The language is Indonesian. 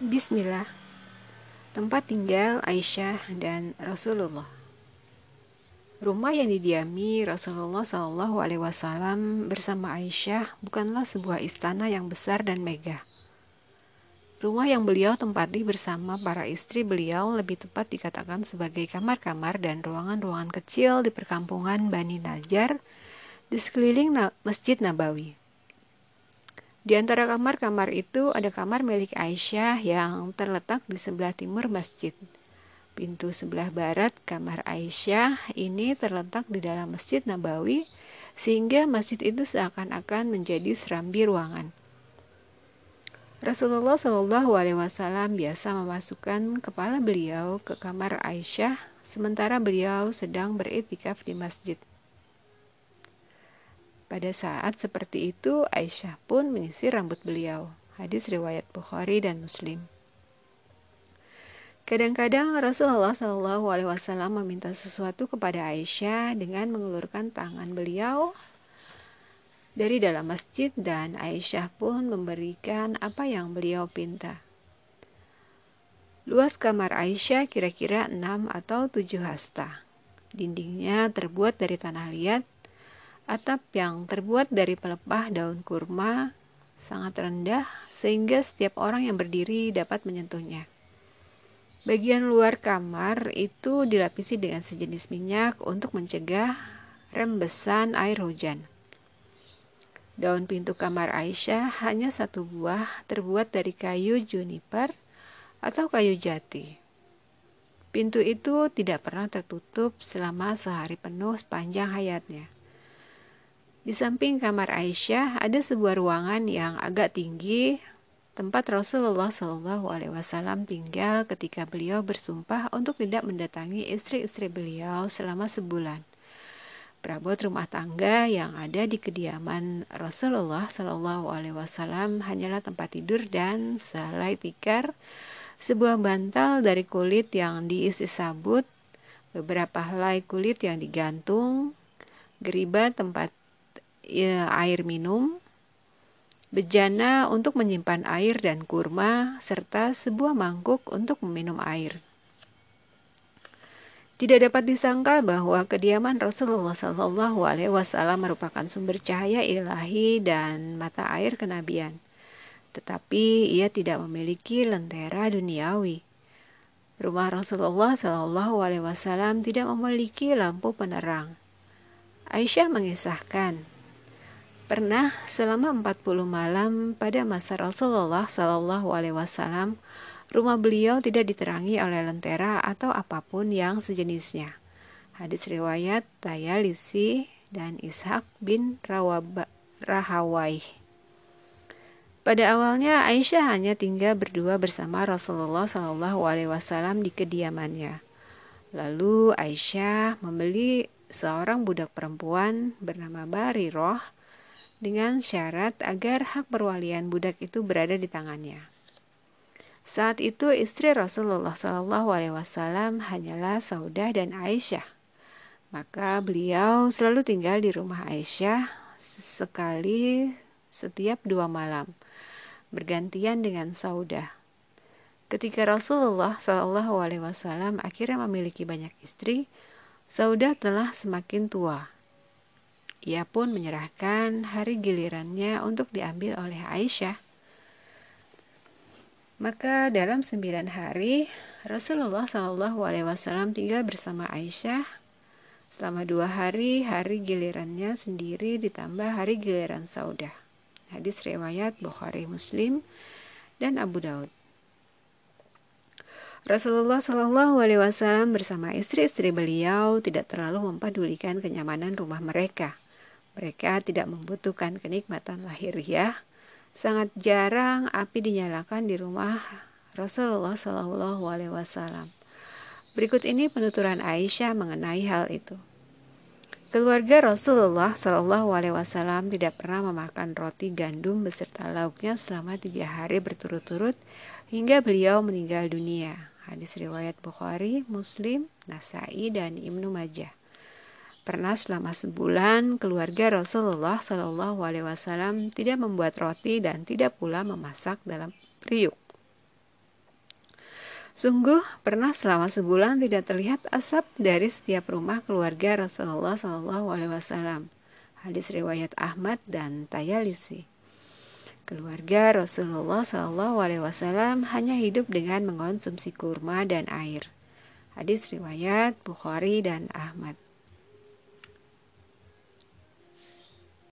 Bismillah. Tempat tinggal Aisyah dan Rasulullah. Rumah yang didiami Rasulullah Shallallahu Alaihi Wasallam bersama Aisyah bukanlah sebuah istana yang besar dan megah. Rumah yang beliau tempati bersama para istri beliau lebih tepat dikatakan sebagai kamar-kamar dan ruangan-ruangan kecil di perkampungan Bani Najjar di sekeliling Masjid Nabawi. Di antara kamar-kamar itu ada kamar milik Aisyah yang terletak di sebelah timur masjid. Pintu sebelah barat kamar Aisyah ini terletak di dalam Masjid Nabawi sehingga masjid itu seakan-akan menjadi serambi ruangan. Rasulullah Shallallahu Alaihi Wasallam biasa memasukkan kepala beliau ke kamar Aisyah sementara beliau sedang beritikaf di masjid. Pada saat seperti itu, Aisyah pun menyisir rambut beliau. Hadis riwayat Bukhari dan Muslim. Kadang-kadang Rasulullah Shallallahu Alaihi Wasallam meminta sesuatu kepada Aisyah dengan mengulurkan tangan beliau dari dalam masjid dan Aisyah pun memberikan apa yang beliau pinta. Luas kamar Aisyah kira-kira 6 atau 7 hasta. Dindingnya terbuat dari tanah liat Atap yang terbuat dari pelepah daun kurma sangat rendah sehingga setiap orang yang berdiri dapat menyentuhnya. Bagian luar kamar itu dilapisi dengan sejenis minyak untuk mencegah rembesan air hujan. Daun pintu kamar Aisyah hanya satu buah terbuat dari kayu juniper atau kayu jati. Pintu itu tidak pernah tertutup selama sehari penuh sepanjang hayatnya. Di samping kamar Aisyah ada sebuah ruangan yang agak tinggi tempat Rasulullah Shallallahu Alaihi Wasallam tinggal ketika beliau bersumpah untuk tidak mendatangi istri-istri beliau selama sebulan. Perabot rumah tangga yang ada di kediaman Rasulullah Shallallahu Alaihi Wasallam hanyalah tempat tidur dan selai tikar, sebuah bantal dari kulit yang diisi sabut, beberapa helai kulit yang digantung, geriba tempat ya, air minum, bejana untuk menyimpan air dan kurma, serta sebuah mangkuk untuk meminum air. Tidak dapat disangka bahwa kediaman Rasulullah Shallallahu Alaihi Wasallam merupakan sumber cahaya ilahi dan mata air kenabian. Tetapi ia tidak memiliki lentera duniawi. Rumah Rasulullah Shallallahu Alaihi Wasallam tidak memiliki lampu penerang. Aisyah mengisahkan, Pernah selama 40 malam pada masa Rasulullah Shallallahu Alaihi Wasallam, rumah beliau tidak diterangi oleh lentera atau apa pun yang sejenisnya. Hadis riwayat Tayalisi dan Ishak bin Rahawai. Pada awalnya Aisyah hanya tinggal berdua bersama Rasulullah Shallallahu Alaihi Wasallam di kediamannya. Lalu Aisyah membeli seorang budak perempuan bernama Bariroh dengan syarat agar hak perwalian budak itu berada di tangannya. Saat itu istri Rasulullah Wasallam hanyalah Saudah dan Aisyah. Maka beliau selalu tinggal di rumah Aisyah sekali setiap dua malam, bergantian dengan Saudah. Ketika Rasulullah Wasallam akhirnya memiliki banyak istri, Saudah telah semakin tua ia pun menyerahkan hari gilirannya untuk diambil oleh Aisyah. Maka dalam sembilan hari Rasulullah Shallallahu Alaihi Wasallam tinggal bersama Aisyah selama dua hari hari gilirannya sendiri ditambah hari giliran Saudah. Hadis riwayat Bukhari Muslim dan Abu Daud. Rasulullah Shallallahu Alaihi Wasallam bersama istri-istri beliau tidak terlalu mempedulikan kenyamanan rumah mereka. Mereka tidak membutuhkan kenikmatan lahiriah. Sangat jarang api dinyalakan di rumah Rasulullah Shallallahu Alaihi Wasallam. Berikut ini penuturan Aisyah mengenai hal itu. Keluarga Rasulullah Shallallahu Alaihi Wasallam tidak pernah memakan roti gandum beserta lauknya selama tiga hari berturut-turut hingga beliau meninggal dunia. Hadis riwayat Bukhari, Muslim, Nasai, dan Ibnu Majah. Pernah selama sebulan keluarga Rasulullah Shallallahu Alaihi Wasallam tidak membuat roti dan tidak pula memasak dalam periuk. Sungguh pernah selama sebulan tidak terlihat asap dari setiap rumah keluarga Rasulullah Shallallahu Alaihi Wasallam. Hadis riwayat Ahmad dan Tayalisi. Keluarga Rasulullah Shallallahu Alaihi Wasallam hanya hidup dengan mengonsumsi kurma dan air. Hadis riwayat Bukhari dan Ahmad.